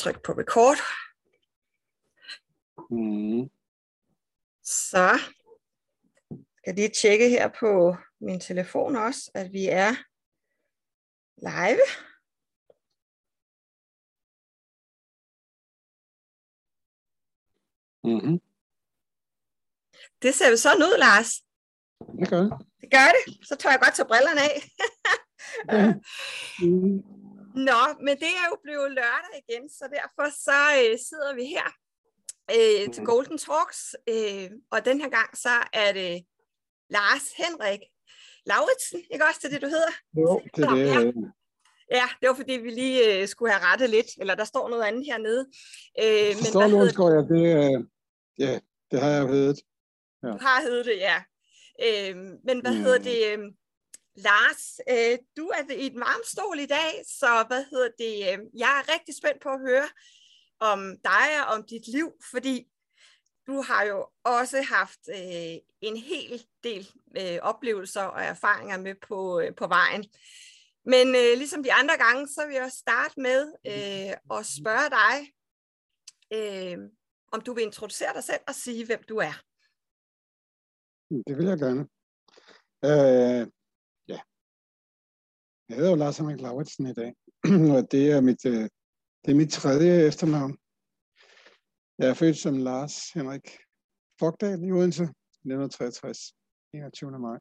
trykke på record. Mm. Så skal lige tjekke her på min telefon også, at vi er live. Mm-hmm. Det ser jo sådan ud, Lars. Det gør det. Det gør det. Så tør jeg godt tage brillerne af. Ja. Mm. Nå, men det er jo blevet lørdag igen, så derfor så øh, sidder vi her øh, til Mm. Golden Talks, øh, og den her gang så er det Lars Henrik Lauritsen, ikke også det, det du hedder? Jo, det er det. Ja. øh, Ja, det var fordi, vi lige øh, skulle have rettet lidt, eller der står noget andet hernede. Øh, men du, hedder Skov, ja, det, er- ja, det har jeg ved. Du har heddet det, ja. Øh, men hvad Mm. hedder det? Øh, Lars, øh, du er i et varmstol i dag, så hvad hedder det? Øh, jeg er rigtig spændt på at høre om dig og om dit liv, fordi du har jo også haft øh, en hel del øh, oplevelser og erfaringer med på, øh, på vejen. Men øh, ligesom de andre gange, så vil jeg starte med øh, at spørge dig, øh, om du vil introducere dig selv og sige, hvem du er. Det vil jeg gerne. Øh. Jeg hedder jo Lars Henrik Lauritsen i dag, og det er mit, øh, det er mit tredje efternavn. Jeg er født som Lars Henrik Fogdal i Odense, 1963, 21. maj.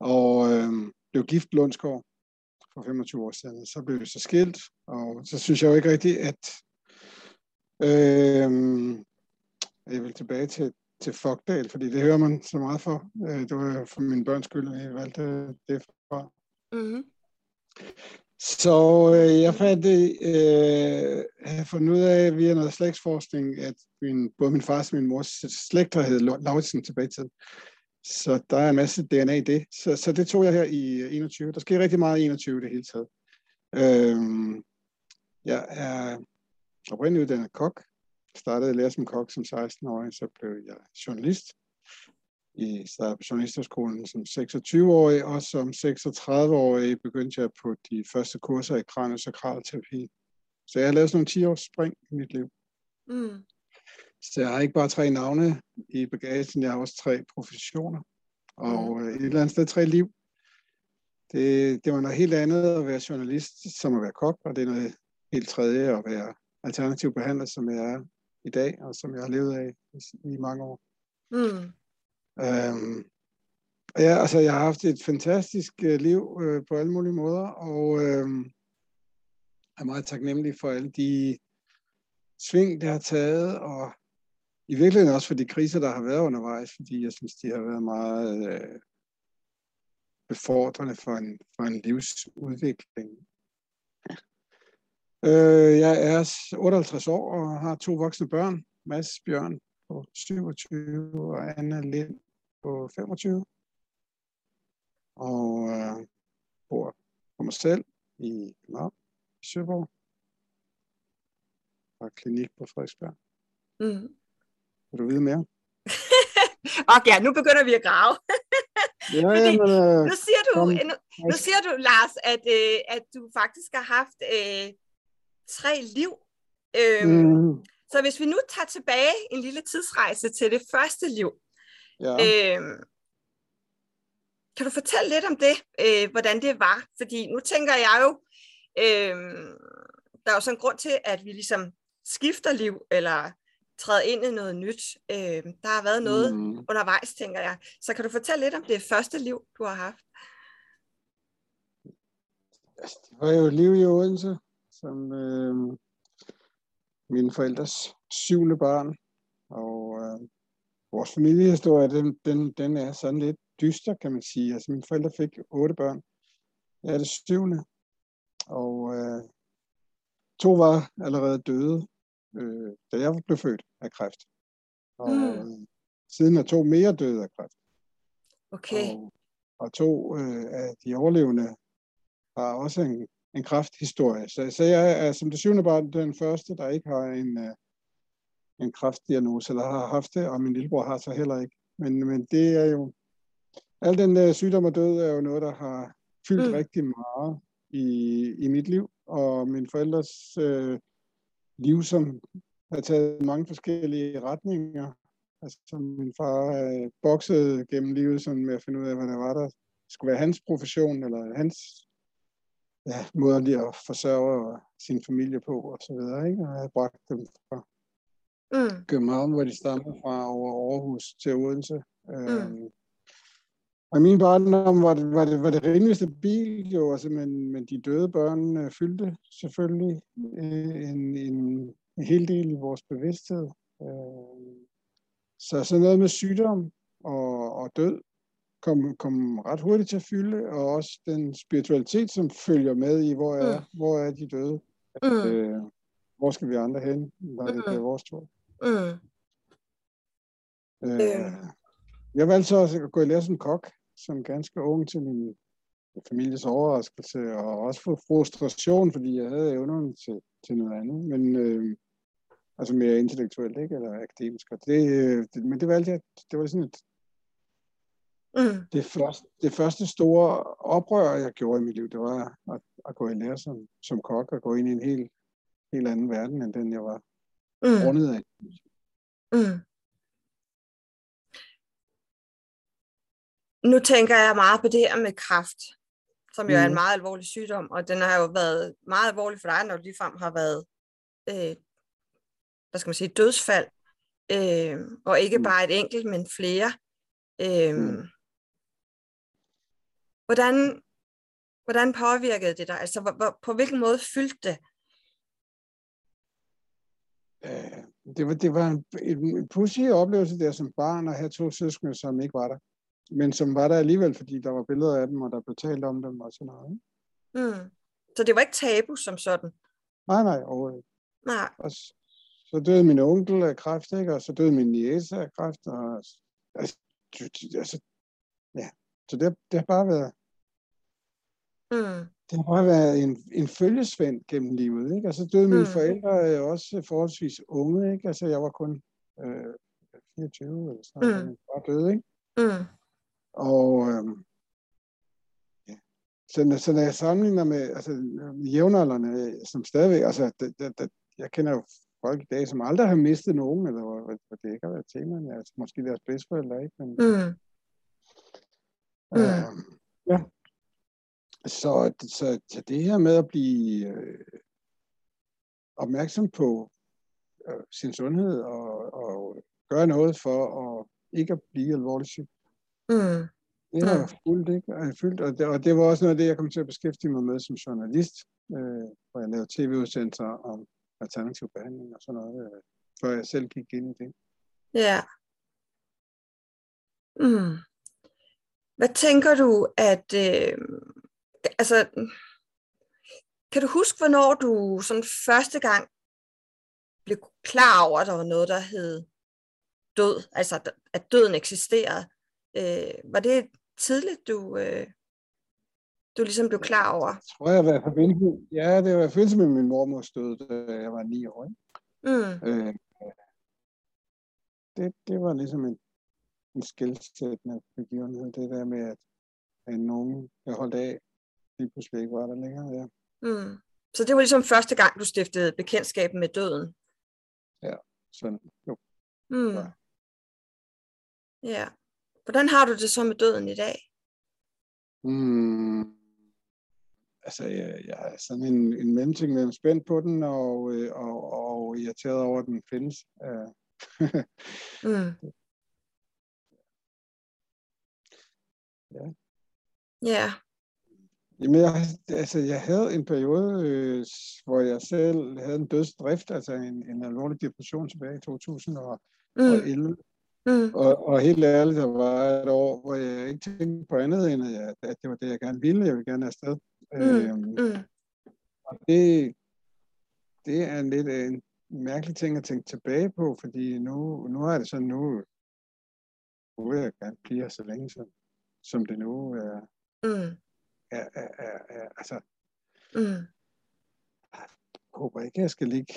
Og øh, blev gift Lundsgaard for 25 år siden. Så blev vi så skilt, og så synes jeg jo ikke rigtigt, at øh, jeg vil tilbage til, til Fogdal, fordi det hører man så meget for. Øh, det var for mine børns skyld, at jeg valgte det fra. Mm-hmm. Så øh, jeg fandt øh, jeg fundet ud af via noget slægtsforskning, at min, både min fars og min mors slægter hed Lauritsen tilbage til. Så der er en masse DNA i det. Så, så det tog jeg her i øh, 21. Der sker rigtig meget i 21 det hele taget. Øhm, jeg er oprindeligt uddannet kok. Startede at lære som kok som 16-årig, så blev jeg journalist. I startede på journalisterskolen som 26-årig, og som 36-årig begyndte jeg på de første kurser i kraniosakral terapi. Så jeg har lavet sådan nogle 10 års spring i mit liv. Mm. Så jeg har ikke bare tre navne i bagagen, jeg har også tre professioner. Og mm. et eller andet sted tre liv. Det, det var noget helt andet at være journalist, som at være kok, og det er noget helt tredje at være alternativ behandler, som jeg er i dag, og som jeg har levet af i, i mange år. Mm. Øhm, ja, altså, jeg har haft et fantastisk øh, liv øh, på alle mulige måder, og øh, er meget taknemmelig for alle de sving, det har taget, og i virkeligheden også for de kriser, der har været undervejs, fordi jeg synes, de har været meget øh, befordrende for en, for en livsudvikling. Øh, jeg er 58 år og har to voksne børn, Mads Bjørn på 27 og Anna Lind på 25. Og øh, bor for mig selv i København, i Søborg. Og klinik på Frederiksberg. Mm. Vil du vide mere? Okay, nu begynder vi at grave. Ja, Fordi- men, øh, Nu siger du, kom. nu, nu siger du Lars, at, øh, at du faktisk har haft øh, tre liv. Øhm, mm, Så hvis vi nu tager tilbage en lille tidsrejse til det første liv, ja. øhm, kan du fortælle lidt om det, øh, hvordan det var? Fordi nu tænker jeg jo, øhm, der er jo sådan en grund til, at vi ligesom skifter liv, eller træder ind i noget nyt. Øh, der har været noget Mm. undervejs, tænker jeg. Så kan du fortælle lidt om det første liv, du har haft? Altså, det var jo et liv i Odense, som øh, mine forældres syvende barn. Og øh, vores familiehistorie, den, den, den er sådan lidt dyster, kan man sige. Altså, mine forældre fik otte børn. Jeg er det syvende. Og øh, to var allerede døde, øh, da jeg blev født af kræft. Og Mm. øh, siden er to mere døde af kræft. Okay. Og, og to øh, af de overlevende har også en, en krafthistorie. Så, så jeg er som det syvende barn den første, der ikke har en, øh, en kraftdiagnose, eller har haft det, og min lillebror har så heller ikke. Men, men det er jo, al den øh, sygdom og død er jo noget, der har fyldt Mm. rigtig meget i, i mit liv, og mine forældres øh, liv, som har taget mange forskellige retninger. Altså, min far øh, boksede gennem livet sådan med at finde ud af, hvad der var, der skulle være hans profession, eller hans ja, måde at forsørge sin familie på, og så videre, ikke? Og jeg bragt dem fra mm. København, hvor de stammer fra, over Aarhus til Odense. Mm. Øhm, og i min barndom var det, var det, var det rimelig stabilt jo, altså, men, men de døde børn øh, fyldte selvfølgelig øh, en, en, en hel del i vores bevidsthed. Øh, så sådan noget med sygdom og, og død kom, kom ret hurtigt til at fylde, og også den spiritualitet, som følger med i, hvor er, mm. hvor er de døde? Mm. Øh, hvor skal vi andre hen, når det mm. vores tur? Mm. Øh, jeg valgte så at gå i lære som kok, som ganske ung til min families overraskelse, og også for frustration, fordi jeg havde evnerne til, til noget andet, men øh, altså mere intellektuelt, ikke? eller akademisk. Og det, øh, det, men det valgte jeg, det var sådan et, mm. det, første, det første store oprør, jeg gjorde i mit liv, det var at, at gå i lære som, som kok, og gå ind i en helt, helt anden verden, end den jeg var mm. rundet af. Mm. Nu tænker jeg meget på det her med kræft, som jo mm. er en mm. meget alvorlig sygdom, og den har jo været meget alvorlig for dig, når du ligefrem har været, øh, hvad skal man sige, dødsfald, øh, og ikke mm. bare et enkelt, men flere. Øh, mm. hvordan, hvordan påvirkede det dig? Altså, hvor, hvor, på hvilken måde fyldte det? Øh, det var, det var en, en pudsig oplevelse der som barn at have to søskende, som ikke var der men som var der alligevel, fordi der var billeder af dem, og der blev talt om dem og sådan noget. Ikke? Mm. Så det var ikke tabu som sådan? Nej, nej, overhovedet Nej. Og så, så døde min onkel af kræft, ikke? og så døde min niece af kræft, og altså, altså ja, så det, det har bare været, mm. Det har bare været en, en følgesvend gennem livet, ikke? Og så døde mine mm. forældre også forholdsvis unge, ikke? Altså, jeg var kun øh, 24 eller sådan noget, mm. bare døde, ikke? Mm. Og øhm, ja. så, så når jeg sammenligner med altså, jævnaldrende, som stadigvæk, altså det, det, det, jeg kender jo folk i dag, som aldrig har mistet nogen, eller hvor, hvor det ikke har været temaen, altså måske deres bedsteforældre, ikke? Men, mm. Øh, ja. Så, så, så det her med at blive øh, opmærksom på øh, sin sundhed og, og gøre noget for at ikke at blive alvorligt syg, Mm. Det har mm. fuldt, ikke? Og, fyldt, og, det, og det var også noget af det, jeg kom til at beskæftige mig med som journalist, øh, hvor jeg lavede tv-udsendelser om alternativ behandling og sådan noget, øh, før jeg selv gik ind i det. Ja. Mm. Hvad tænker du, at... Øh, altså, kan du huske, hvornår du sådan første gang blev klar over, at der var noget, der hed død, altså at døden eksisterede? Øh, var det tidligt, du, øh, du ligesom blev klar over? Jeg tror, jeg var i forbindelse, ja, det var i forbindelse med min mormors død, da jeg var ni år. Ikke? Mm. Øh, det, det var ligesom en, en skældsættende begivenhed, det der med, at, at nogen, jeg holdt af, lige pludselig ikke var der længere. Ja. Mm. Så det var ligesom første gang, du stiftede bekendtskab med døden? Ja, sådan, jo. Mm. Ja. ja. Hvordan har du det så med døden i dag? Mm. Altså, jeg, jeg er sådan en, en mellemting mellem spændt på den og, øh, og, og irriteret over, at den findes. mm. Ja. Ja. Jamen, jeg, altså, jeg havde en periode, øh, hvor jeg selv havde en dødsdrift, altså en, en alvorlig depression tilbage i 2011. Mm. Mm. Og, og helt ærligt, der var et år, hvor jeg ikke tænkte på andet, end at, jeg, at det var det, jeg gerne ville. Jeg ville gerne afsted. Mm. Øhm, mm. Og det, det er en lidt en mærkelig ting at tænke tilbage på, fordi nu, nu er det sådan, nu, nu vil jeg gerne blive her så længe, som, som det nu er. Mm. Er, er, er, er altså, mm. jeg håber ikke, jeg skal ligge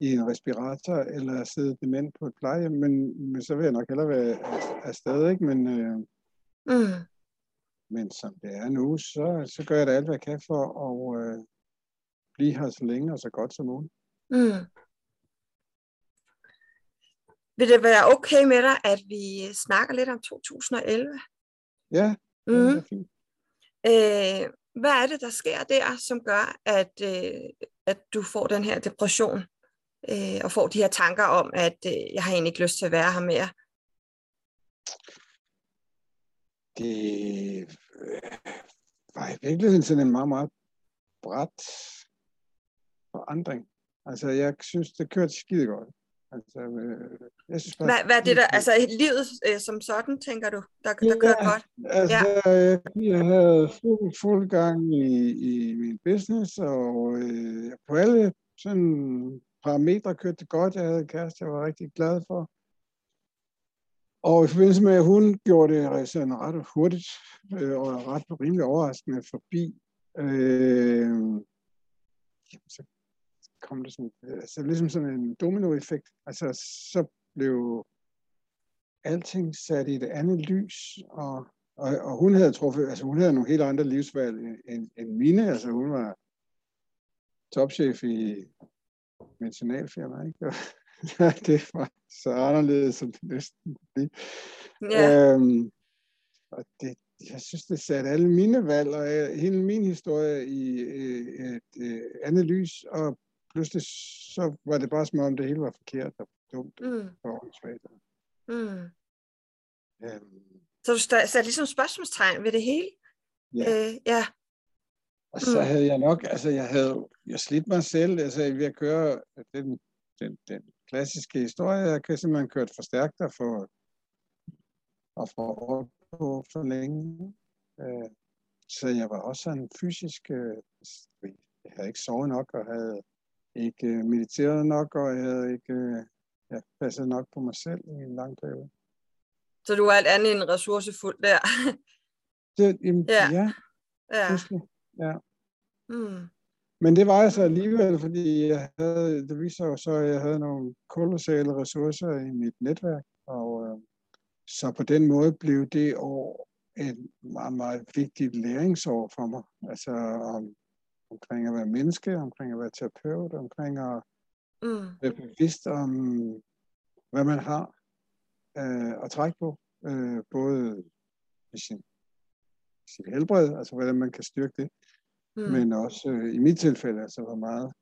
i en respirator eller sidde dement på et plejehjem, men, men så vil jeg nok hellere være afsted, ikke? Men, øh, mm. men som det er nu, så, så gør jeg da alt, hvad jeg kan for at øh, blive her så længe og så godt som muligt. Mm. Vil det være okay med dig, at vi snakker lidt om 2011? Ja, Mm. det er fint. Øh, hvad er det, der sker der, som gør, at, øh, at du får den her depression, øh, og får de her tanker om, at øh, jeg har egentlig ikke lyst til at være her mere? Det øh, var i virkeligheden sådan en meget, meget bræt forandring. Altså, jeg synes, det kørte skide godt. Altså, øh, jeg synes bare, Hvad, hvad er det der, altså livet øh, som sådan, tænker du, der, der kører Ja. godt? Altså, ja. jeg havde fuld, fuld gang i, i min business, og øh, på alle sådan parametre kørte det godt. Jeg havde en kæreste, jeg var rigtig glad for. Og i forbindelse med, at hun gjorde det sådan ret hurtigt øh, og ret rimelig overraskende forbi, øh, så kom det sådan, altså ligesom sådan en dominoeffekt. Altså, så blev alting sat i et andet lys, og, og, og hun havde truffet, altså hun havde nogle helt andre livsvalg end, end mine, altså hun var topchef i medicinalfirma, ikke? Det var så anderledes, som det næsten blive. Ja, Øhm, og det, jeg synes, det satte alle mine valg og øh, hele min historie i øh, et øh, andet lys, og pludselig så var det bare som om, det hele var forkert og dumt mm, og åndssvagt. mm. Øhm, Så du satte ligesom spørgsmålstegn ved det hele? ja. Øh, ja. Og så Mm. havde jeg nok, altså jeg havde jeg slidt mig selv, altså ved at køre den, den, den klassiske historie, jeg kan simpelthen kørt for stærkt og for, og for hårdt på for længe. Øh, så jeg var også sådan fysisk, øh, jeg havde ikke sovet nok, og havde ikke øh, mediteret nok, og jeg havde ikke øh, ja, passet nok på mig selv i en lang periode. Så du er alt andet end ressourcefuld der? Det, jamen, Ja. ja, ja ja. Mm. Men det var jeg så alligevel, fordi jeg havde, det viser jo så, at jeg havde nogle kolossale ressourcer i mit netværk, og øh, så på den måde blev det år et meget, meget vigtigt læringsår for mig. Altså om, omkring at være menneske, omkring at være terapeut, omkring at Mm. være bevidst om, hvad man har øh, at trække på, øh, både i sin, sit helbred, altså hvordan man kan styrke det, Mm. men også øh, i mit tilfælde, altså hvor meget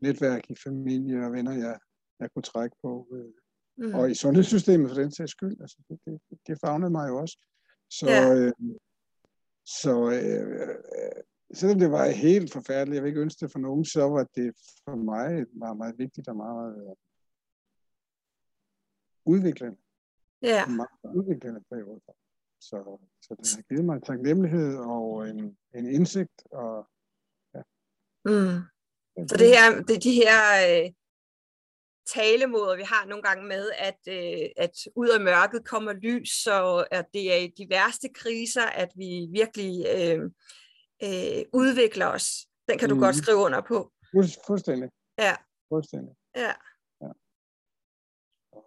netværk i familie og venner, jeg, jeg kunne trække på. Øh, mm. og i sundhedssystemet for den sags skyld, altså det, det, det fagnede mig jo også. Så, Ja. øh, så øh, øh, selvom det var helt forfærdeligt, jeg vil ikke ønske det for nogen, så var det for mig et meget, meget vigtigt og meget øh, udviklende, Ja. en meget udviklende periode. Så, så det har givet mig en taknemmelighed og en, en indsigt. Og, Mm. Så det her, det er de her øh, talemåder, vi har nogle gange med, at, øh, at ud af mørket kommer lys, og at det er i de værste kriser, at vi virkelig øh, øh, udvikler os. Den kan du Mhm. godt skrive under på. Fuld- Fuldstændig. Ja. Fuldstændig. Ja. Ja.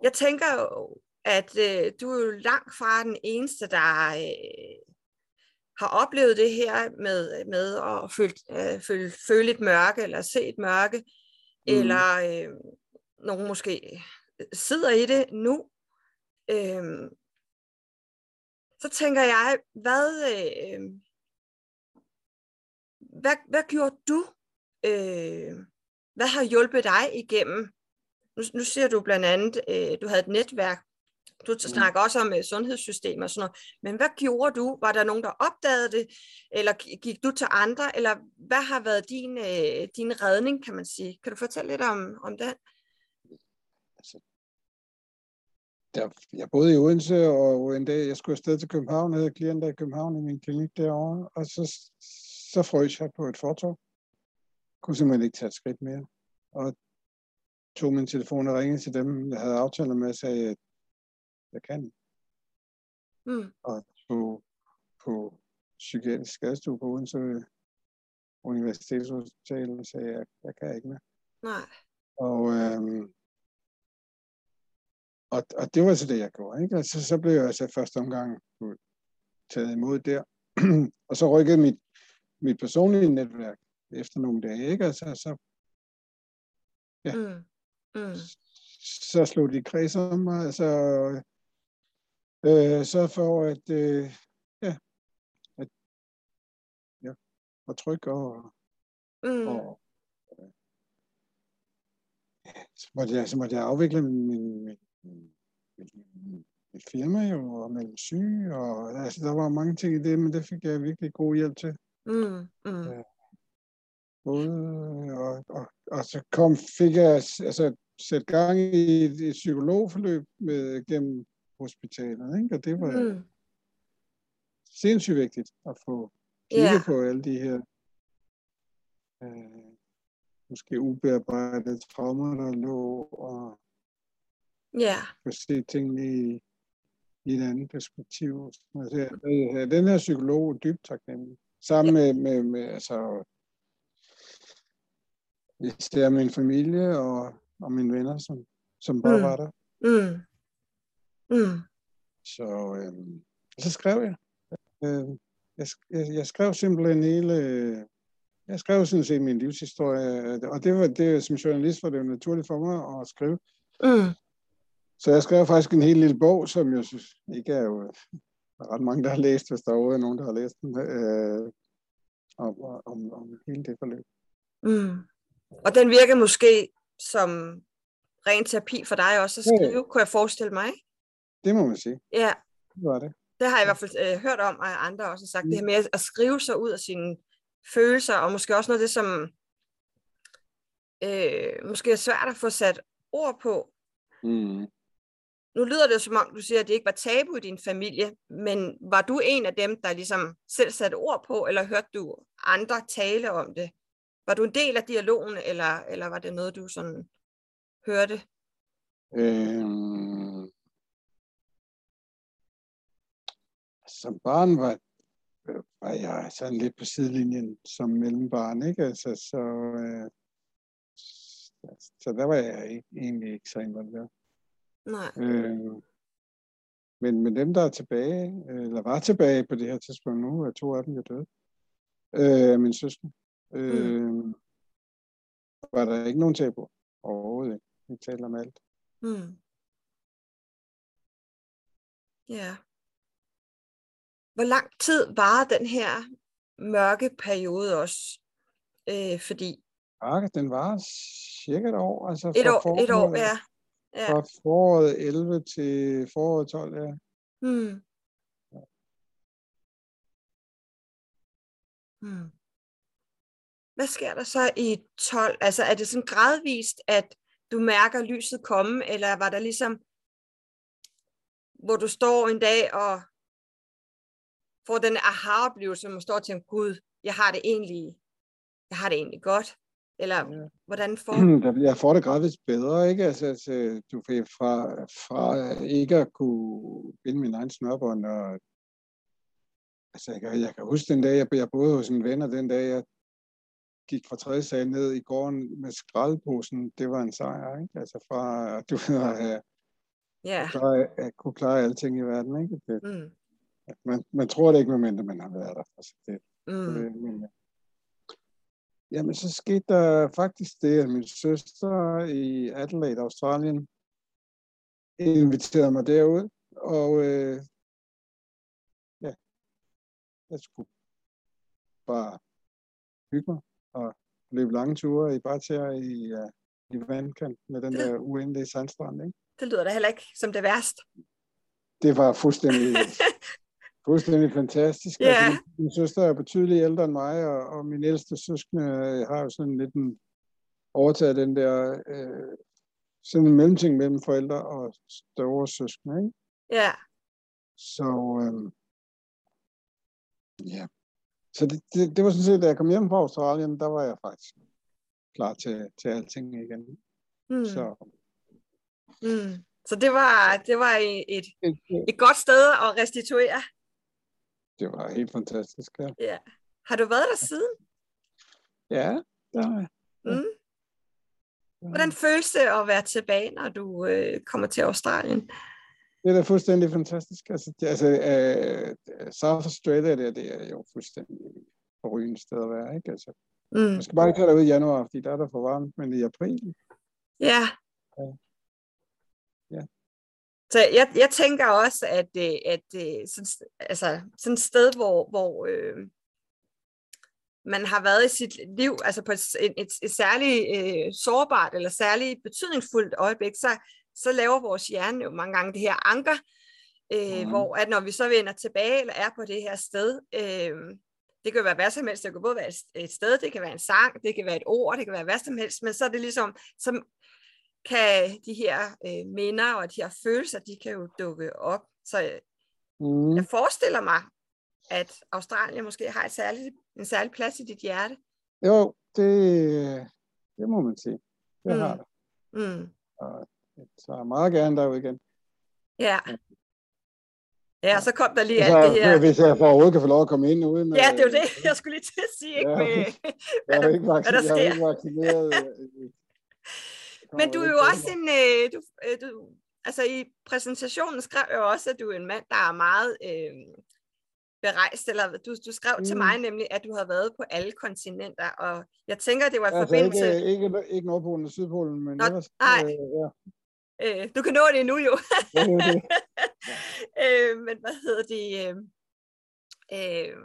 Jeg tænker jo, at øh, du er jo langt fra den eneste, der øh, har oplevet det her med, med at føle, øh, føle, føle et mørke, eller se et mørke, mm. eller øh, nogen måske sidder i det nu. Øh, så tænker jeg, hvad, øh, hvad, hvad gjorde du? Øh, hvad har hjulpet dig igennem? Nu, nu siger du blandt andet, øh, du havde et netværk. Du snakker også om øh, sundhedssystemer og sådan noget. Men hvad gjorde du? Var der nogen, der opdagede det? Eller gi- gik du til andre? Eller hvad har været din, øh, din redning, kan man sige? Kan du fortælle lidt om, om den? Der, jeg boede i Odense, og en dag, jeg skulle afsted til København, jeg havde klienter i København i min klinik derovre, og så, så frøs jeg på et fortog. Kunne simpelthen ikke tage et skridt mere. Og tog min telefon og ringede til dem, jeg havde aftaler med, og sagde, at jeg kan. Mm. Og tog på psykiatrisk skadestue på Odense Universitetshospital og sagde, at jeg, jeg kan ikke mere. Nej. Og, øhm, og, og det var så det, jeg gjorde. Ikke? Og så, så blev jeg altså første omgang taget imod der. og så rykkede mit, mit personlige netværk efter nogle dage. Ikke? Altså, så ja. Mm. Mm. så slog de kreds om mig, altså øh, så for at, øh, ja, at ja, var tryg og, Mm. og øh, så, måtte jeg, så måtte jeg afvikle min, min, min, min, mit firma jo, og melde syg, og altså, der var mange ting i det, men det fik jeg virkelig god hjælp til. Mm. Mm. Ja. Både, og, og, og så kom, fik jeg altså, sætte gang i et, et psykologforløb med, gennem hospitalet, ikke? og det var mm. Sindssygt vigtigt at få kigget Ja. på alle de her øh, måske ubearbejdede traumer, der lå, og Ja. få set tingene i, i et andet perspektiv. Altså, jeg, jeg, den her psykolog er dybt taknemmelig. Sammen med, med, med altså, især min familie og, og mine venner, som, som bare Mm. var der. Mm. Mm. Så, øh, så skrev jeg. Øh, jeg, jeg. Jeg skrev simpelthen hele... Jeg skrev sådan set min livshistorie, og det var det, som journalist var det jo naturligt for mig at skrive. Mm. Så jeg skrev faktisk en helt lille bog, som jeg synes ikke er jo der er ret mange, der har læst, hvis der overhovedet er nogen, der har læst den, øh, om, om, om hele det forløb. Mm. Og den virker måske som ren terapi for dig også at Ja, ja. skrive, kunne jeg forestille mig. Det må man sige. Ja, Det var det. det har jeg i hvert fald øh, hørt om, og andre også har sagt, Mm. det her med at skrive sig ud af sine følelser, og måske også noget af det, som øh, måske er svært at få sat ord på. Mm. Nu lyder det som om, du siger, at det ikke var tabu i din familie, men var du en af dem, der ligesom selv satte ord på, eller hørte du andre tale om det? Var du en del af dialogen, eller, eller var det noget, du sådan hørte? Øhm, som barn var, var jeg sådan lidt på sidelinjen som mellembarn, ikke? Altså, så, øh, så der var jeg ikke, egentlig ikke så involveret. Nej. Øh, men, men dem, der er tilbage, øh, eller var tilbage på det her tidspunkt nu, er to af dem jo døde, øh, min søster, øh, mm. var der ikke nogen tabu overhovedet. ikke. Vi taler om alt. Mm. Ja. Hvor lang tid var den her mørke periode også? Øh, fordi Ja, den var cirka et år. Altså et år, et år, ja. Ja. Fra foråret 11 til foråret 12, ja. Hmm. Hmm. Hvad sker der så i 12? Altså er det sådan gradvist, at du mærker lyset komme, eller var der ligesom, hvor du står en dag og får den aha-oplevelse, hvor man står og tænker, gud, jeg har det egentlig, jeg har det egentlig godt, eller hvordan får Der- Jeg får det gradvist bedre, ikke? Altså, altså du ved, fra, fra ikke at kunne binde min egen snørbånd, og altså, jeg, kan, jeg kan huske den dag, jeg, jeg boede hos en ven, og den dag, jeg gik fra tredje sal ned i gården med skraldposen, det var en sejr, ikke? Altså fra, du ved, at, Ja. klare, at kunne klare alting i verden, ikke? Det, Mm. man, man tror det ikke, medmindre man har været der. Altså, det, Mm. Øh, men, jamen, så skete der faktisk det, at min søster i Adelaide, Australien, inviterede mig derud, og øh, ja, jeg skulle bare hygge mig og løbe lange ture i bare i, uh, i vandkant med den der uendelige sandstrand. Ikke? Det lyder da heller ikke som det værste. Det var fuldstændig fuldstændig fantastisk. Ja. Altså, min, min søster er betydeligt ældre end mig, og, og min ældste søskende øh, har jo sådan lidt en, overtaget den der øh, sådan en mellemting mellem forældre og store søskende. Ikke? Ja. Så øh, ja. Så det, det, det var sådan set, da jeg kom hjem fra Australien, der var jeg faktisk klar til, til alting igen. Mm. Så Mm. Så det var, det var et, et, et godt sted at restituere. Det var helt fantastisk. Ja, Ja. Har du været der siden? ja der har jeg. Mm. Hvordan føles det at være tilbage, når du øh, kommer til Australien? Det er da fuldstændig fantastisk. Altså, det, altså uh, South Australia, det, det er jo fuldstændig forrygende sted at være. Ikke? Altså, Mm. man skal bare ikke tage derud i januar, fordi der er der for varmt, men i april. Ja. Ja. Så jeg, jeg tænker også, at, øh, at, at sådan, altså, sådan et sted, hvor, hvor øh, man har været i sit liv, altså på et, et, et, et særligt øh, sårbart eller særligt betydningsfuldt øjeblik, så, så laver vores hjerne jo mange gange det her anker, øh, mm. hvor at når vi så vender tilbage eller er på det her sted, øh, det kan være hvad som helst, det kan både være et sted, det kan være en sang, det kan være et ord, det kan være hvad som helst, men så er det ligesom, så kan de her øh, minder og de her følelser, de kan jo dukke op. Så mm. jeg forestiller mig, at Australien måske har et særligt, en særlig plads i dit hjerte. Jo, det, det må man sige. Det mm. har det. Mm. Og jeg tager meget gerne derud igen. Ja. Ja, så kom der lige alt det her. Hvis jeg for overhovedet kan få lov at komme ind uden... Ja, det er jo det, jeg skulle lige til at sige. Ikke? Ja, med, jeg har ikke vaccineret. Jeg ikke vaccineret. Men du er jo også en... Øh, du, øh, du, altså i præsentationen skrev jeg også, at du er en mand, der er meget øh, berejst, eller du, du skrev mm. til mig nemlig, at du har været på alle kontinenter, og jeg tænker, det var i altså forbindelse... Ikke, ikke, ikke Nordpolen og Sydpolen, men Nå, ellers... Nej. Øh, ja. Øh, du kan nå det nu jo. øh, men hvad hedder det? Øh, øh,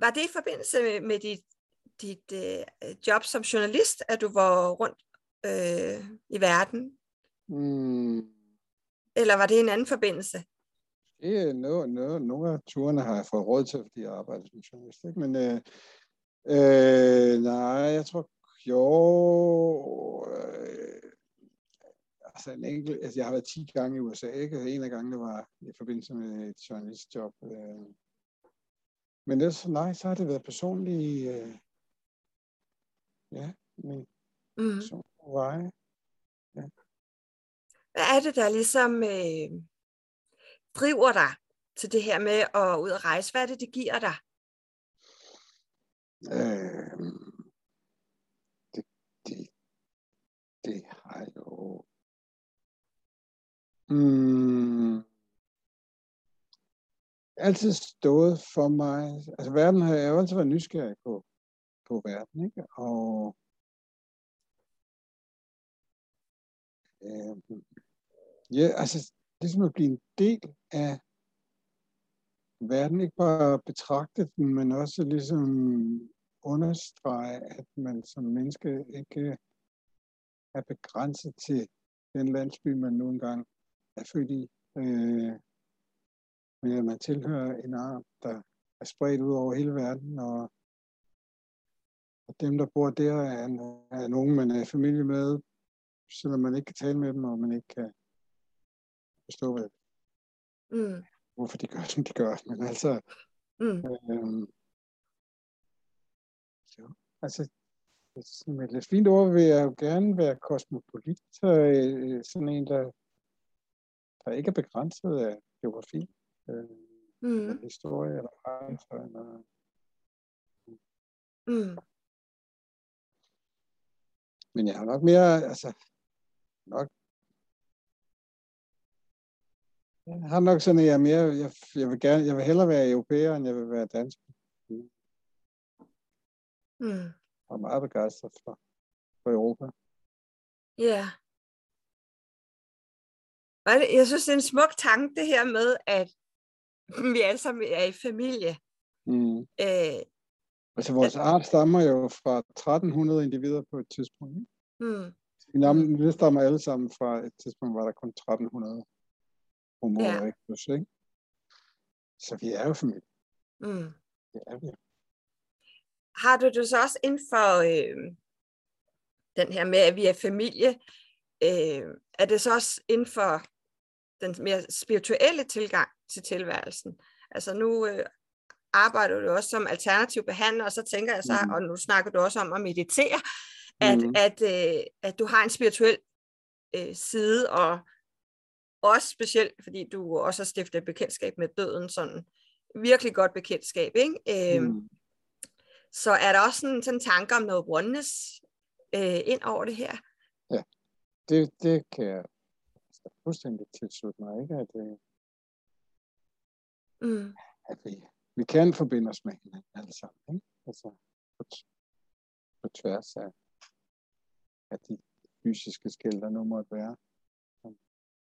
var det i forbindelse med, med dit, dit øh, job som journalist, at du var rundt øh, i verden? Mm. Eller var det en anden forbindelse? Det er noget, noget, nogle af turene har jeg fået råd til, fordi jeg arbejder som journalist. Ikke? Men øh, øh, nej, jeg tror jo, øh, altså en enkelt, altså jeg har været 10 gange i USA, ikke? En af gangene var i forbindelse med et journalistjob. Øh. Men ellers, nej, så har det været personlige, øh, ja, min mm. vej. Ja. Hvad er det, der ligesom øh, driver dig til det her med at ud og rejse? Hvad er det, det giver dig? Øh, det, det har jo... Mm, altid stået for mig. Altså verden har jeg jo altid været nysgerrig på, på verden, ikke? Og øh, ja, altså ligesom at blive en del af verden, ikke bare betragte den, men også ligesom understrege, at man som menneske ikke er begrænset til den landsby, man nu engang er født i. Øh, men at man tilhører en art, der er spredt ud over hele verden, og, og dem, der bor der, er, er nogen, man er familie med, selvom man ikke kan tale med dem, og man ikke kan forstå, hvad, mm. hvorfor de gør, som de gør. Men altså, mm. øh, jo. Altså, med et fint ord vil jeg jo gerne være kosmopolit, så, øh, sådan en, der, der ikke er begrænset af geografi, øh, mm. eller historie eller rejser. Eller, mm. Men jeg har nok mere, altså, nok jeg har nok sådan, at jeg er mere, jeg, jeg vil gerne, jeg vil hellere være europæer, end jeg vil være dansk. Mm. Og meget begejstret for, for Europa. Ja. Yeah. Jeg synes, det er en smuk tanke, det her med, at vi alle sammen er i familie. Mm. Øh, altså, vores art stammer jo fra 1300 individer på et tidspunkt. Mm. Vi mm. stammer alle sammen fra et tidspunkt, var der kun 1300 homo ja. erectus, ikke? Så vi er jo familie. Mm. Det er vi har du det så også inden for øh, den her med, at vi er familie, øh, er det så også inden for den mere spirituelle tilgang til tilværelsen? Altså nu øh, arbejder du også som alternativ behandler, og så tænker jeg så, mm. og nu snakker du også om at meditere, at, mm. at, øh, at du har en spirituel øh, side, og også specielt, fordi du også har stiftet bekendtskab med døden, sådan virkelig godt bekendtskab, ikke? Øh, mm. Så er der også sådan, sådan tanker om noget oneness øh, ind over det her? Ja, det, det kan jeg fuldstændig tilslutte mig, ikke? At, øh, mm. at vi, vi kan forbinde os med hinanden alle sammen, ikke? Altså på, på tværs af af de fysiske skæld, der nu måtte være.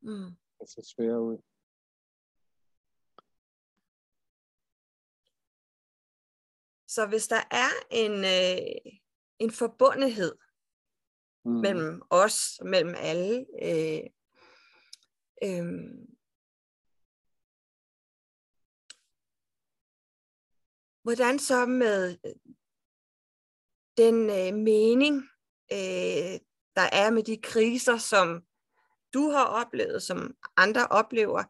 Mm. Det ser svære ud. Så hvis der er en, øh, en forbundethed mm. mellem os, mellem alle, øh, øh, hvordan så med øh, den øh, mening, øh, der er med de kriser, som du har oplevet, som andre oplever,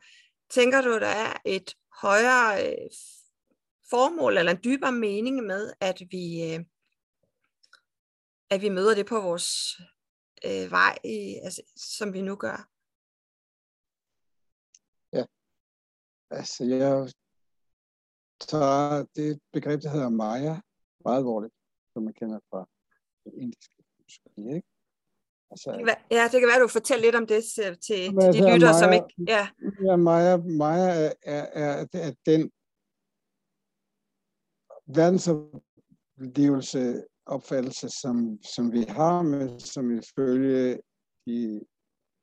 tænker du, der er et højere øh, formål eller en dybere mening med, at vi, øh, at vi møder det på vores øh, vej, altså, som vi nu gør? Ja, altså jeg tager det begreb, der hedder Maya, meget alvorligt, som man kender fra indiske filosofi, ikke? Altså, ja, det kan være, du fortæller lidt om det til, til de lyttere, Maja, som ikke... Ja, ja Maja, Maja er, er, er, er den verdensoplevelse, opfattelse, som, som vi har med, som ifølge de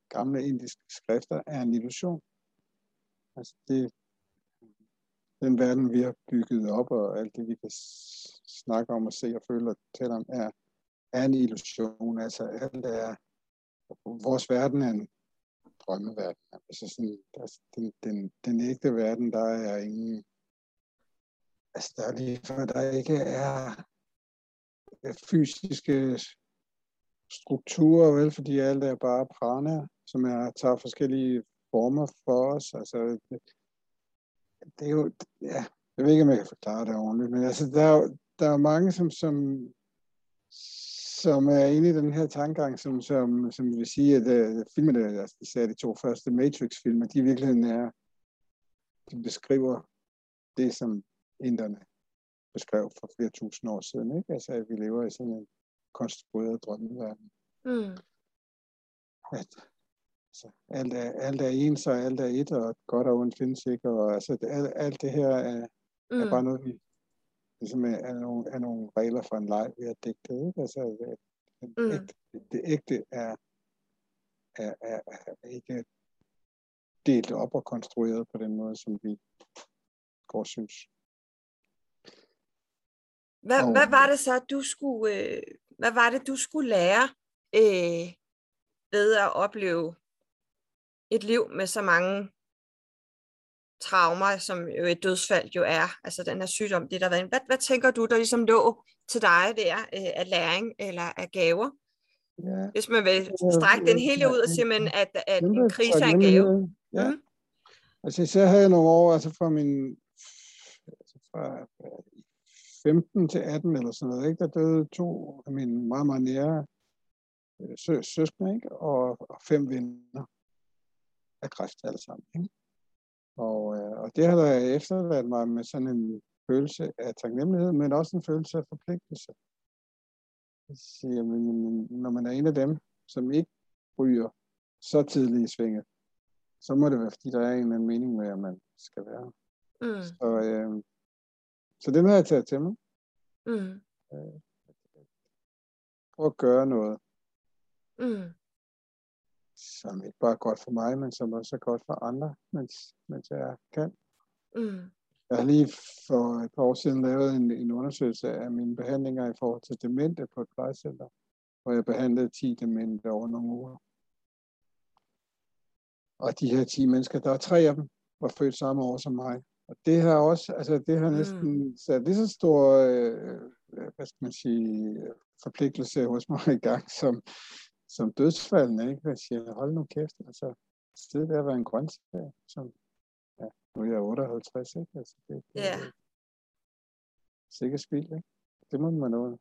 gamle indiske skrifter er en illusion. Altså det, den verden, vi har bygget op, og alt det, vi kan snakke om og se og føle og tale om, er, er en illusion. Altså alt er, vores verden er en drømmeverden. Altså sådan, der, den, den, den ægte verden, der er ingen, altså der er lige for, der ikke er fysiske strukturer, vel, fordi alt er bare prana, som er, tager forskellige former for os. Altså, det, er jo, ja, jeg ved ikke, om jeg kan forklare det ordentligt, men altså, der er, der er mange, som, som, som er inde i den her tankegang, som, som, som vil sige, at uh, filmene, altså, især de to første Matrix-filmer, de i virkeligheden er, de beskriver det, som inderne beskrev for flere tusind år siden, ikke? Altså, at vi lever i sådan en konstrueret drømmeverden. Mm. At, altså, alt, er, alt er ens, og alt er et, og godt og ondt findes ikke, og altså, det, alt, alt det her er, mm. er bare noget, vi ligesom er, er, nogle, er nogle regler for en leg, vi har digtet, ikke? Altså, det, mm. ægte, det ægte er, er, er, er ikke delt op og konstrueret på den måde, som vi går synes. Hvad, og, hvad var det så, du skulle, øh, hvad var det, du skulle lære øh, ved at opleve et liv med så mange traumer, som jo et dødsfald jo er, altså den her sygdom, det der har været. Hvad, hvad tænker du, der ligesom lå til dig der øh, af læring eller af gaver? Ja. Hvis man vil strække den hele ud og sige, man, at, at en krise er en gave. Ja. Mm. Altså så havde jeg nogle år, altså fra min altså fra 15 til 18 eller sådan noget, ikke? der døde to af mine meget, meget nære øh, sø- søskende, ikke? Og, og fem venner af kræft alle sammen. Ikke? Og, øh, og det har der efterladt mig med sådan en følelse af taknemmelighed, men også en følelse af forpligtelse. Siger, men, når man er en af dem, som ikke ryger så tidligt i svinget, så må det være, fordi der er en eller anden mening med, at man skal være. Mm. Så, øh, så det må jeg tage til mig. Mm. Øh, prøv at gøre noget, mm. Som ikke bare er godt for mig, men som også er godt for andre, mens, mens jeg kan. Mm. Jeg har lige for et par år siden lavet en, en undersøgelse af mine behandlinger i forhold til demente på et plejecenter, hvor jeg behandlede 10 demente over nogle uger. Og de her 10 mennesker, der er tre af dem, var født samme år som mig. Og det har også, altså det har næsten mm. sat lige så stor, øh, hvad skal man sige, forpligtelse hos mig i gang, som, som dødsfaldene, ikke? Jeg siger, hold nu kæft, altså, stedet der at være en grøntsag, som, ja, nu er jeg 58, ikke? Altså, det, det yeah. er sikkert spild, ikke? Det må man jo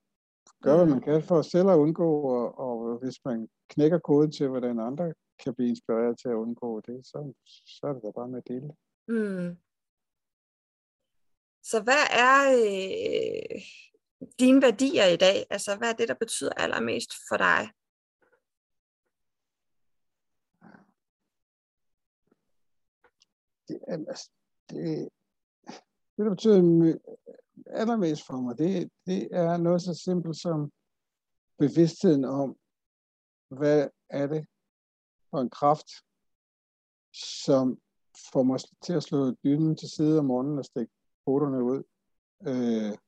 gøre, hvad man kan for selv at undgå, og, og hvis man knækker koden til, hvordan andre kan blive inspireret til at undgå det, så, så er det da bare med at dele Mm. Så hvad er øh, dine værdier i dag? Altså, hvad er det, der betyder allermest for dig? Det, altså, det, det, der betyder allermest for mig, det, det er noget så simpelt som bevidstheden om, hvad er det for en kraft, som får mig til at slå dynen til side om morgenen og stikke poterne ud. Øh,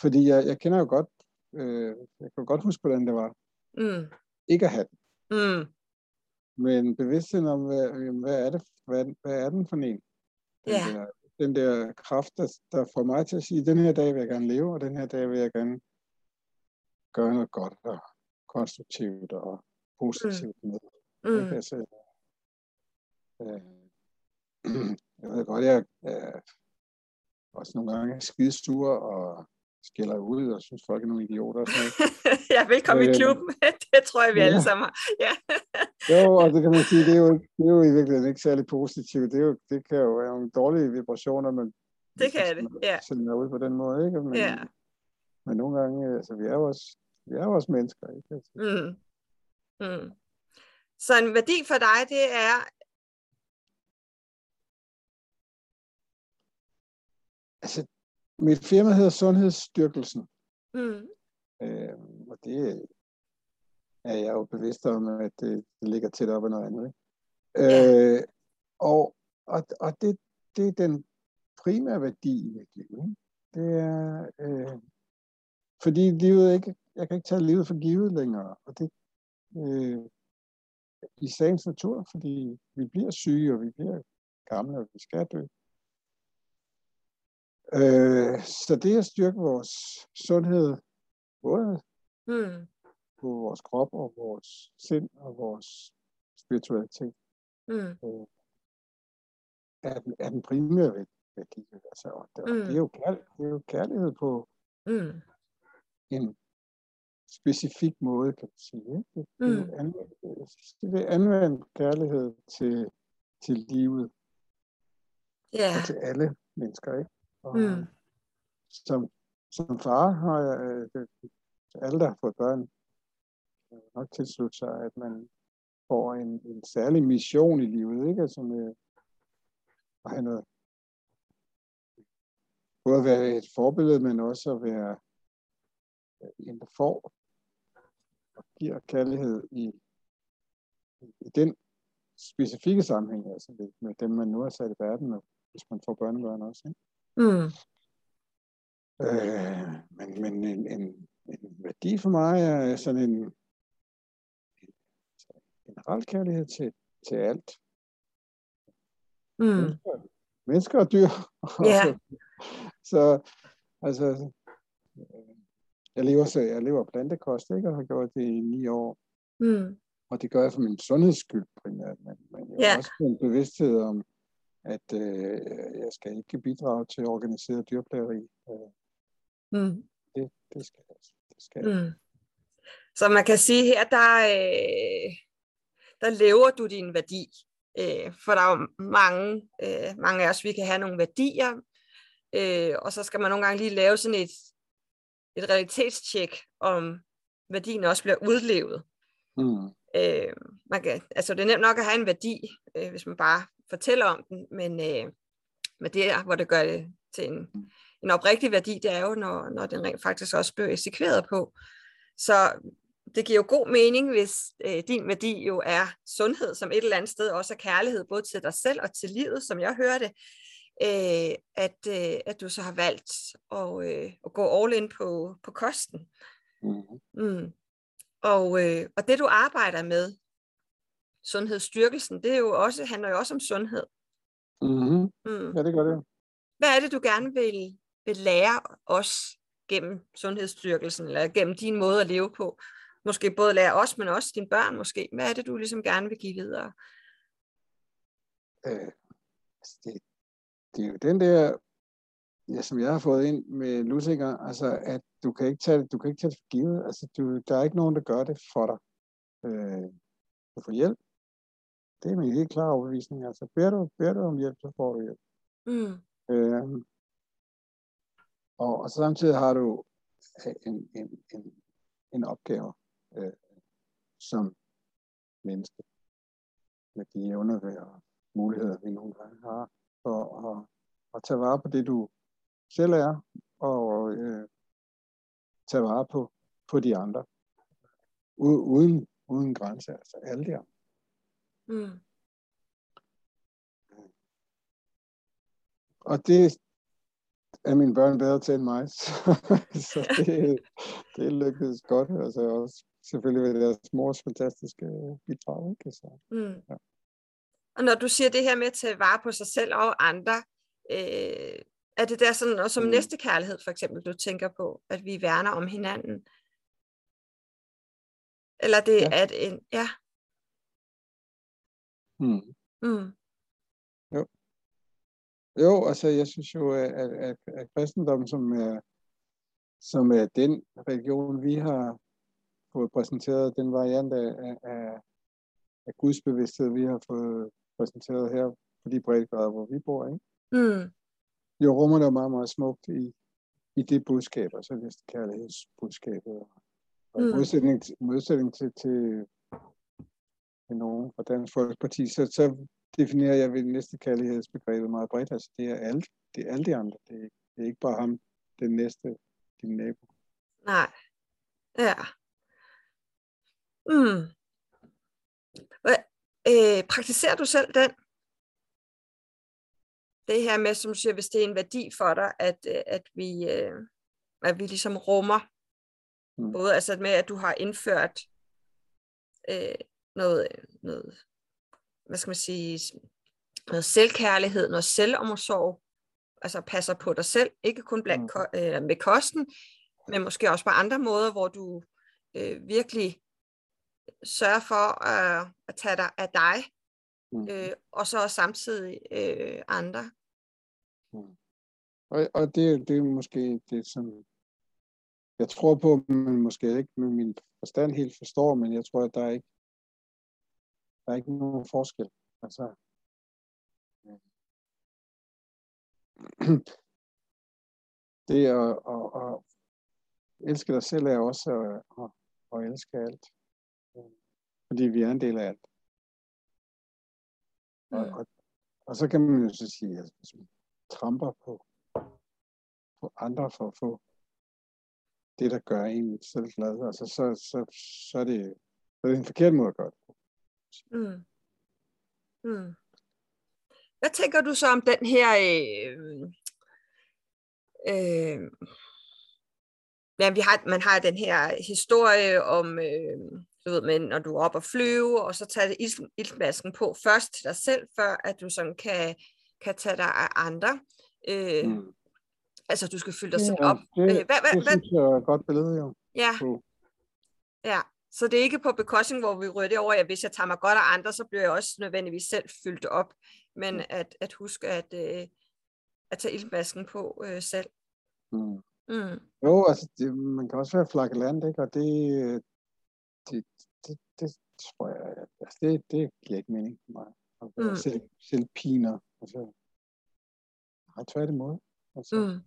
fordi jeg, jeg kender jo godt, øh, jeg kan godt huske, hvordan det var. Mm. Ikke at have den. Mm. Men bevidstheden om, hvad, hvad, er, det, hvad, hvad er den for en? Den, Ja. der, den der kraft, der, der får mig til at sige, den her dag vil jeg gerne leve, og den her dag vil jeg gerne gøre noget godt og konstruktivt og positivt med. Mm. Ikke? Altså, øh, jeg ved godt, jeg er også nogle gange skide sur og skælder ud og synes, folk er nogle idioter. Og sådan noget. ja, velkommen i Øh, klubben. det tror jeg, vi alle ja. sammen har. Ja. Jo, og det kan man sige, det er jo, det er jo i virkeligheden ikke særlig positivt. Det, er jo, det kan jo være nogle dårlige vibrationer, men Det kan det, ja. sender ud på den måde, ikke? Men, Ja. men nogle gange, altså, vi er jo også, vi er jo også mennesker, ikke? Altså, Mm. Mm. Så en værdi for dig, det er, altså mit firma hedder Sundhedsstyrkelsen, mm. øh, og det er jeg jo bevidst om, at det, det ligger tæt op ad noget andet, ikke? Ja. Øh, og og, og det, det er den primære værdi i mit liv, ikke? Det er, øh, fordi livet ikke, jeg kan ikke tage livet for givet længere, og det øh, i sagens natur, fordi vi bliver syge, og vi bliver gamle, og vi skal dø. Øh, så det at styrke vores sundhed, både Mm. på vores krop og vores sind og vores spiritualitet, Mm. øh, er, den, er den primære væ- værdi. Altså, og det, Mm. det, er jo kærl, det er jo kærlighed på Mm. en specifik måde, kan man sige. Ikke? Mm. det er anvendt kærlighed til, til livet Ja. og til alle mennesker. Ikke? Mm. som, som far har jeg, øh, alle, der har fået børn, nok tilslutte sig, at man får en, en særlig mission i livet, ikke? Altså med at have noget, både at være et forbillede, men også at være øh, en, der får og giver kærlighed i, i den specifikke sammenhæng, altså med, med dem, man nu har sat i verden, og hvis man får børnebørn også. Ikke? Mm. Øh, men men en, en, en værdi for mig er sådan en, en generel kærlighed til, til alt. Mm. Mennesker, mennesker og dyr. Ja. så altså, øh, jeg lever, så jeg lever plantekost, ikke? og har gjort det i ni år. Mm. Og det gør jeg for min sundheds skyld primært, men, men jeg har også en bevidsthed om, at øh, jeg skal ikke bidrage til organiseret dyrplageri. Øh, Mm. det, det skal jeg. Det skal. Mm. Så man kan sige her, der, øh, der lever du din værdi. Øh, for der er jo mange, øh, mange af os, vi kan have nogle værdier, øh, og så skal man nogle gange lige lave sådan et, et realitetstjek, om værdien også bliver udlevet. Mm. Øh, man kan, altså det er nemt nok at have en værdi, øh, hvis man bare fortæller om den, men, øh, men det er, hvor det gør det til en, en oprigtig værdi, det er jo, når, når den rent faktisk også bliver eksekveret på. Så det giver jo god mening, hvis øh, din værdi jo er sundhed, som et eller andet sted også er kærlighed, både til dig selv og til livet, som jeg hører det, øh, at, øh, at du så har valgt at, øh, at gå all in på, på kosten. Mm. Mm. Og, øh, og det du arbejder med, sundhedsstyrkelsen, det er jo også, handler jo også om sundhed. Mm-hmm. Mm. Ja, det gør det. Hvad er det, du gerne vil, vil lære os gennem sundhedsstyrkelsen, eller gennem din måde at leve på? Måske både lære os, men også dine børn måske. Hvad er det, du ligesom gerne vil give videre? Øh, altså det, det er jo den der, ja, som jeg har fået ind med lusinger, altså at du kan ikke tage det, du kan ikke tage det for givet. Altså du, der er ikke nogen, der gør det for dig. Øh, du får hjælp. Det er min helt klare overbevisning. Altså beder du, beder du om hjælp, så får du hjælp. Mm. Øh, og, og samtidig har du øh, en, en, en, en opgave øh, som menneske med de evner og muligheder, vi nogle gange har, for at, at tage vare på det, du selv er, og øh, tage vare på, på de andre. uden, uden grænser, altså alle de andre. Mm. Og det er mine børn bedre til end mig, så, så det, det lykkedes godt. Altså også selvfølgelig ved deres mors fantastiske bidrag. Ikke? Så, mm. ja. Og når du siger det her med at tage vare på sig selv og andre, øh, er det der sådan, og som mm. næste kærlighed for eksempel, du tænker på, at vi værner om hinanden? Eller det ja. at en, ja. Mm. Mm. Jo. Jo, altså jeg synes jo, at, at, at kristendommen, som er, som er den religion, vi har fået præsenteret, den variant af, af, af Guds bevidsthed, vi har fået præsenteret her på de breddegrader, hvor vi bor, ikke? Mm. Jo, rummer det meget, meget smukt i, i det budskab, altså det kærlighedsbudskabet. Og mm. modsætning, modsætning til, til, til nogen fra Dansk Folkeparti, så, så definerer jeg ved næste kærlighedsbegrebet meget bredt. Altså det er alle, det er alle de andre. Det er, det er ikke bare ham, den næste, din nabo. Nej. Ja. Mm. Hvad, øh, praktiserer du selv den? Det her med, som du siger, hvis det er en værdi for dig, at, øh, at, vi, øh, at vi ligesom rummer, mm. både altså med, at du har indført øh, noget, noget, hvad skal man sige, noget selvkærlighed, noget selvomsorg, altså passer på dig selv, ikke kun blandt mm. øh, med kosten, men måske også på andre måder, hvor du øh, virkelig sørge for øh, at tage dig af dig, mm. øh, og så samtidig øh, andre. Mm. Og, og det, det er måske det, som jeg tror på, men måske ikke med min forstand helt forstår, men jeg tror, at der er ikke der er ikke nogen forskel. Altså, det at, at, at elske dig selv er også at, at, at elske alt fordi vi er en del af alt. Og, mm. og, og så kan man jo så sige, at hvis man tramper på, på andre for at få det, der gør en selv glad, altså, så, så, så, er det, så er det en forkert måde at gøre det. Mm. Mm. Hvad tænker du så om den her øh, øh, ja, vi har, man har den her historie om øh, du ved, men når du er op og flyve, og så tager iltmasken på først til dig selv, før at du sådan kan, kan tage dig af andre. Øh, mm. Altså, du skal fylde dig selv op. Det, øh, hvad, hvad, det synes jeg er et godt billede, jo. Ja. ja. Så det er ikke på bekostning, hvor vi rører det over, at hvis jeg tager mig godt af andre, så bliver jeg også nødvendigvis selv fyldt op. Men mm. at, at huske at, øh, at tage iltmasken på øh, selv. Mm. Mm. Jo, altså det, man kan også være flakkeland, ikke? Og det, det, det, tror jeg, altså det, det giver ikke mening for mig. mm. selv, selv piner. Altså, nej, tværtimod. Altså. Mm.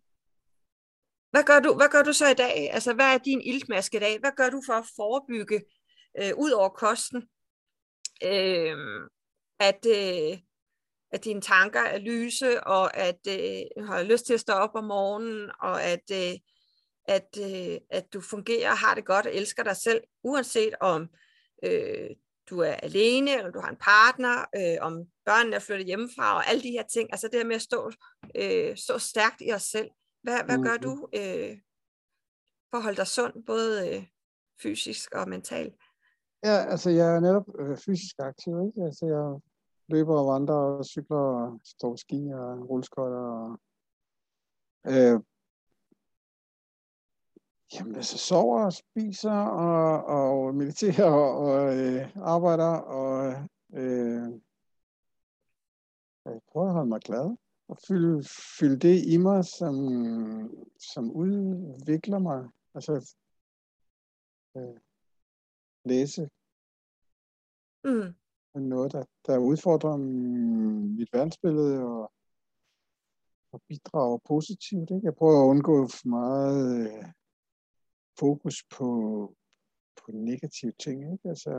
Hvad gør, du, hvad gør du så i dag? Altså, hvad er din iltmaske i dag? Hvad gør du for at forebygge, øh, ud over kosten, øh, at, øh, at dine tanker er lyse, og at øh, har lyst til at stå op om morgenen, og at, øh, at, øh, at du fungerer og har det godt og elsker dig selv, uanset om øh, du er alene, eller du har en partner, øh, om børnene er flyttet hjemmefra, og alle de her ting. Altså det her med at stå, øh, stå stærkt i os selv. Hvad, hvad gør du øh, for at holde dig sund, både øh, fysisk og mentalt? Ja, altså jeg er netop øh, fysisk aktiv, ikke? Altså jeg løber og vandrer og cykler og står ski og rulleskøjter og øh, Jamen, altså sover og spiser og, og mediterer og, og øh, arbejder og øh, jeg prøver at holde mig glad og fylde, fylde det i mig, som, som udvikler mig. Altså øh, læse mm. noget, der, der udfordrer mit verdensbillede og, og bidrager positivt. Ikke? Jeg prøver at undgå for meget øh, fokus på, på negative ting. Ikke? Altså,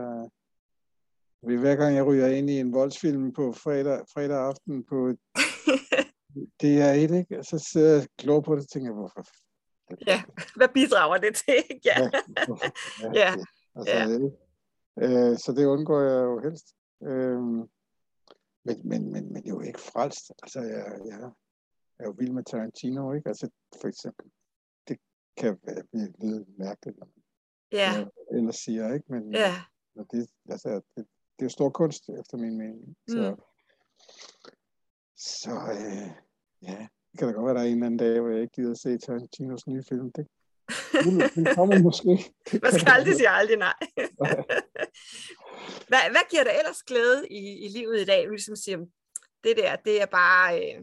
hver gang jeg ryger ind i en voldsfilm på fredag, fredag aften på det er et, ikke? så sidder jeg klog på det og tænker, hvorfor? Ja, hvad bidrager det til? Ja. ja. ja. Altså, ja. øh, så det undgår jeg jo helst. Øh, men, men, men, men jo ikke frelst. Altså, jeg, jeg, er jo vild med Tarantino, ikke? Altså, for eksempel, kan lidt mærkeligt, når man ja. ellers siger, ikke? Men, ja. men det, altså, det, det er jo stor kunst, efter min mening. Så, mm. så øh, ja, det kan da godt være, der er en eller anden dag, hvor jeg ikke gider at se Tarantinos nye film. Det, det kommer måske. Det Man skal aldrig sige aldrig nej. hvad, hvad giver dig ellers glæde i, i livet i dag? Du ligesom siger, det der, det er bare, øh,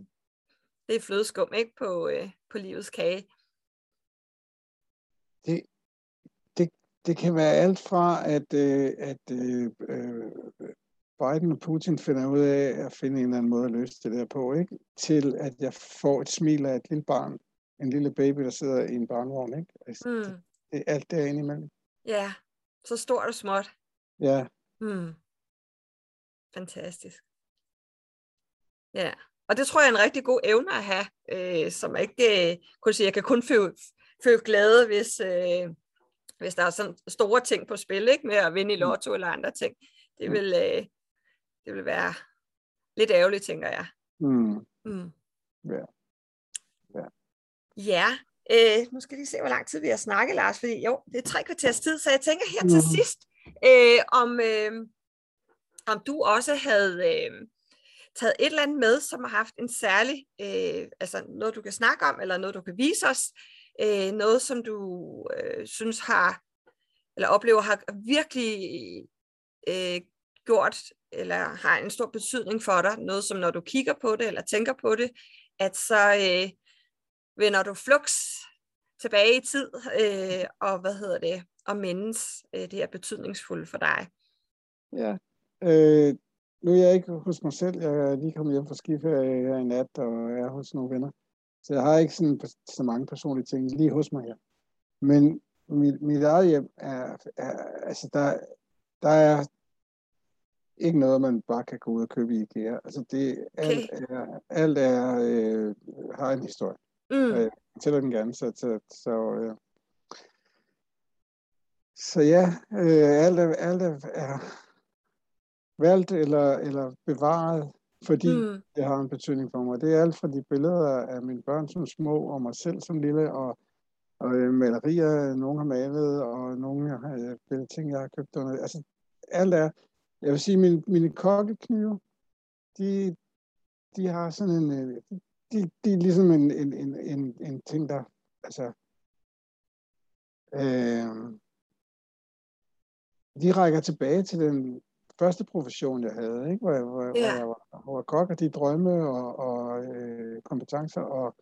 det er flødeskum, ikke, på, øh, på livets kage. Det, det, det kan være alt fra, at, øh, at øh, øh Biden og Putin finder ud af at finde en eller anden måde at løse det der på, ikke? til at jeg får et smil af et lille barn, en lille baby, der sidder i en barnevogn. Ikke? Altså, mm. det, det er alt derinde imellem. Ja, så stort og småt. Ja. Mm. Fantastisk. Ja, og det tror jeg er en rigtig god evne at have, øh, som ikke øh, kunne sige, jeg kan kun føle, glæde, hvis, øh, hvis der er sådan store ting på spil, ikke? med at vinde i mm. lotto eller andre ting. Det mm. vil, øh, det vil være lidt ærgerligt, tænker jeg. Mm. Mm. Ja. Ja. Ja. Øh, nu skal vi se, hvor lang tid vi har snakket, Lars, fordi jo, det er tre kvarters tid, så jeg tænker her mm. til sidst, øh, om, øh, om du også havde øh, taget et eller andet med, som har haft en særlig, øh, altså noget du kan snakke om, eller noget du kan vise os, øh, noget som du øh, synes har, eller oplever har virkelig øh, gjort, eller har en stor betydning for dig, noget som når du kigger på det, eller tænker på det, at så øh, vender du flux tilbage i tid, øh, og hvad hedder det, og mindes øh, det her betydningsfuldt for dig. Ja, øh, nu er jeg ikke hos mig selv, jeg er lige kommet hjem fra skiferie her i nat, og er hos nogle venner, så jeg har ikke sådan, så mange personlige ting lige hos mig her. Men mit, mit eget hjem er, er altså der, der er ikke noget, man bare kan gå ud og købe i IKEA. Altså det, okay. alt er, alt er øh, har en historie. Mm. Jeg fortæller den gerne, så, så, så, øh, så ja, øh, alt, er, alt er, er valgt eller, eller bevaret, fordi mm. det har en betydning for mig. Det er alt fra de billeder af mine børn som små, og mig selv som lille, og, og øh, malerier, nogen har malet, og nogle har, øh, ting, jeg har købt. Under. Altså, alt er, jeg vil sige, mine, mine kokkeknive, de, de har sådan en, øh, de, de er ligesom en, en, en, en, en ting, der, altså, øh, de rækker tilbage til den første profession, jeg havde, ikke? Hvor, jeg, hvor, ja. hvor jeg var, hvor jeg kok, og de drømme og, og øh, kompetencer og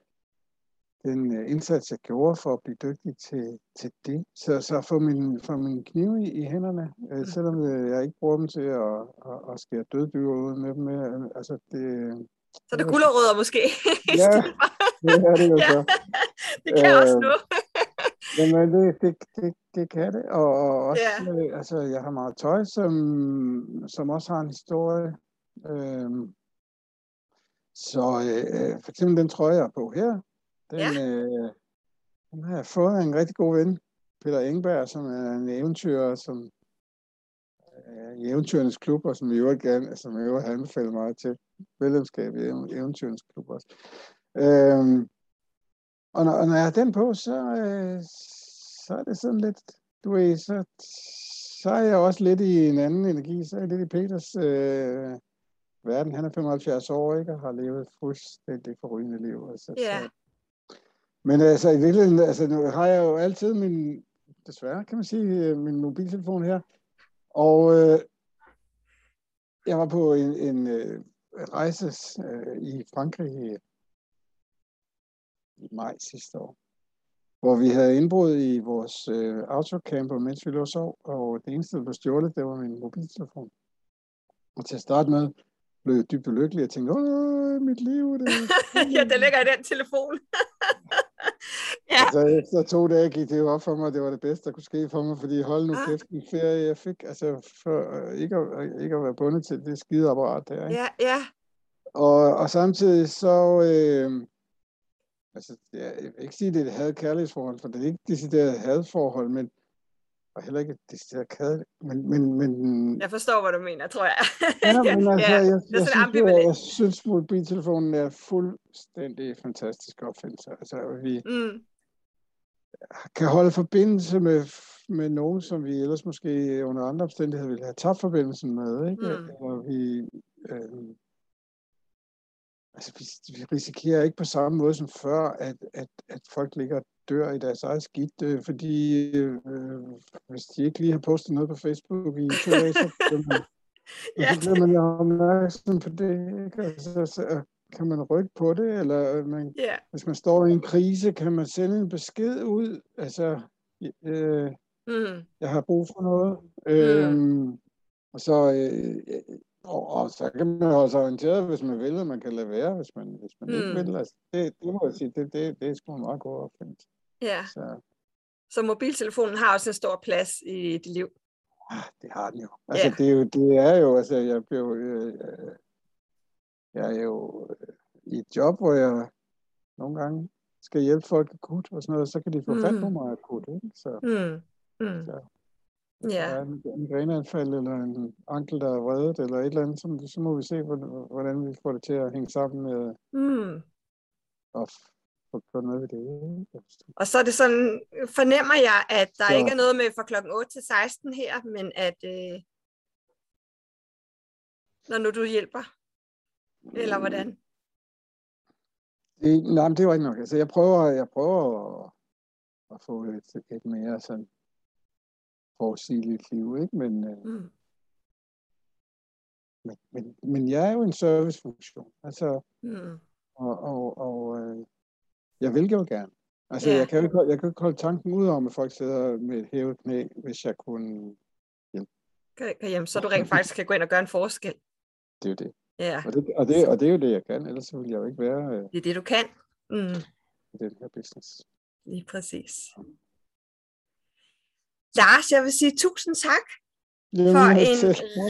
den øh, indsats, jeg gjorde for at blive dygtig til, til det. Så, så få min, få min knive i, i hænderne, øh, mm. selvom øh, jeg ikke bruger dem til at, at, at skære døddyr ud med dem. Øh, altså det, så det er gulerødder måske? ja, det er det jo så. det kan øh, også nu. Jamen, det, det, det, det kan det. Og, og også, ja. øh, altså, jeg har meget tøj, som, som også har en historie. Øh, så øh, for eksempel den trøje, jeg er på her, den, ja. øh, den har jeg fået af en rigtig god ven, Peter Engberg, som er en eventyr, som øh, i Eventyrens Klub, og som vi jo gerne, som jo har anbefalet meget til medlemskab i Eventyrens Klub også. Øhm, og, når, når jeg har den på, så, øh, så er det sådan lidt, du ved, så, så er jeg også lidt i en anden energi, så er jeg lidt i Peters øh, verden. Han er 75 år, ikke, og har levet fuldstændig forrygende liv. Altså, så, men altså, i virkeligheden, altså, nu har jeg jo altid min, desværre kan man sige, øh, min mobiltelefon her. Og øh, jeg var på en, en øh, rejse øh, i Frankrig i, maj sidste år, hvor vi havde indbrud i vores øh, autocamper, mens vi lå og sov, og det eneste, der blev stjålet, det var min mobiltelefon. Og til at starte med, blev jeg dybt ulykkelig og tænkte, åh, mit liv, det... ja, det ligger i den telefon. ja. Altså, efter to dage gik det jo op for mig, det var det bedste, der kunne ske for mig, fordi hold nu ah. kæft, en ferie, jeg fik, altså, for uh, ikke, at, ikke at være bundet til det skideapparat der, ikke? Ja, ja. Og, og samtidig så, øh, altså, jeg vil ikke sige, at det er et had-kærlighedsforhold, for det er ikke decideret hadforhold, men og heller ikke decideret kædeligt, men, men, men... Jeg forstår, hvad du mener, tror jeg. Ja, men altså, Ja, jeg, det er jeg, sådan synes, jo, ambivalent. jeg synes, mobiltelefonen er fuldstændig fantastisk opfindelse. Altså, vi Mm, kan holde forbindelse med, med nogen, som vi ellers måske under andre omstændigheder ville have tabt forbindelsen med. Ikke? Mm. Og vi, øh, altså, vi, vi risikerer ikke på samme måde som før, at, at, at folk ligger og dør i deres eget skidt, øh, fordi øh, hvis de ikke lige har postet noget på Facebook i to dage, så bliver man, Ja, så bliver man opmærksom på det. Ikke? Altså, så kan man rykke på det, eller man ja. hvis man står i en krise, kan man sende en besked ud. Altså, øh, Mm, jeg har brug for noget. Øhm, og så, øh, og, og så kan man holde sig orienteret, hvis man vil, og man kan lade være, hvis man, hvis man mm. ikke Mm. vil. Altså, det, det må jeg sige, det, det, det er sgu en meget god opfindelse. ja. Så Så mobiltelefonen har også en stor plads i dit liv. ah, det har den jo. Altså, Ja. det, er jo, det er jo, altså, jeg blev, øh, øh, jeg er jo øh, i et job, hvor jeg nogle gange skal hjælpe folk akut og sådan noget, så kan de få fat på Mm. mig akut. Ikke? Så, Mm, mm, så ja. en, en grenanfald, eller en ankel, der er vredet, eller et eller andet, så, så må vi se, hvordan, vi får det til at hænge sammen med Mm. at få gjort noget ved det. Og så er det sådan, fornemmer jeg, at der Så- ikke er noget med fra klokken 8 til 16 her, men at øh, når nu du hjælper, eller hvordan? Det, nej, men det var ikke nok. Altså, jeg prøver, jeg prøver at, at få et, et mere sådan forudsigeligt liv, ikke? Men, øh, Mm. men, men, men jeg er jo en servicefunktion. Altså, Mm. og, og, og øh, jeg vil jo gerne. Altså, Ja. jeg, kan jo ikke, jeg kan jo ikke holde tanken ud om, at folk sidder med et hævet knæ, hvis jeg kunne... Kan, kan hjem, så du rent faktisk kan gå ind og gøre en forskel. Det er jo det. Ja, Og det, og det, og det er jo det, jeg kan. Ellers ville jeg jo ikke være øh, det er det, du kan. Mm. i den her business. Lige præcis. Lars, jeg vil sige tusind tak for en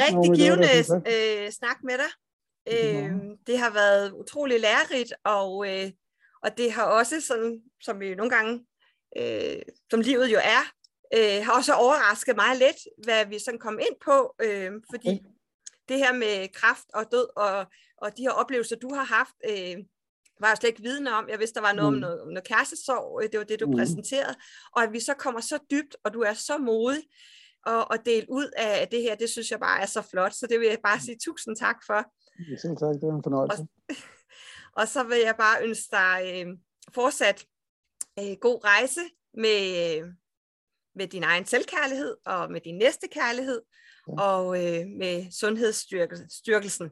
rigtig givende øh, snak med dig. Øh, det har været utrolig lærerigt, og, øh, og det har også, sådan, som vi nogle gange, øh, som livet jo er, øh, har også overrasket mig lidt, hvad vi sådan kom ind på, øh, fordi Okay. det her med kraft og død, og, og de her oplevelser, du har haft, øh, var jeg slet ikke vidne om. Jeg vidste, der var noget mm. om noget, noget kærestesorg, øh, det var det, du mm. Præsenterede, og at vi så kommer så dybt, og du er så modig, og, og dele ud af det her, det synes jeg bare er så flot, så det vil jeg bare sige tusind tak for. Selv tak, det er en fornøjelse. Og så vil jeg bare ønske dig øh, fortsat øh, god rejse med, øh, med din egen selvkærlighed og med din næste kærlighed Ja. og øh, med sundhedsstyrkelsen.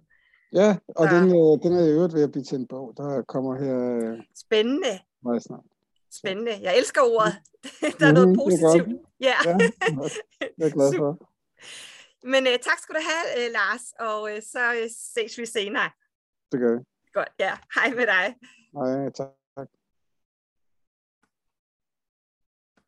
Ja, og den, øh, den er i øvrigt ved at blive til en bog, der kommer her øh, Spændende, meget snart. spændende. Jeg elsker ordet. Der er noget Mhm, det er positivt. Ja, Ja, jeg er glad for. men øh, tak skal du have, øh, Lars, og øh, så øh, ses vi senere. Det gør vi. Godt, ja. Hej med dig. Nej, tak.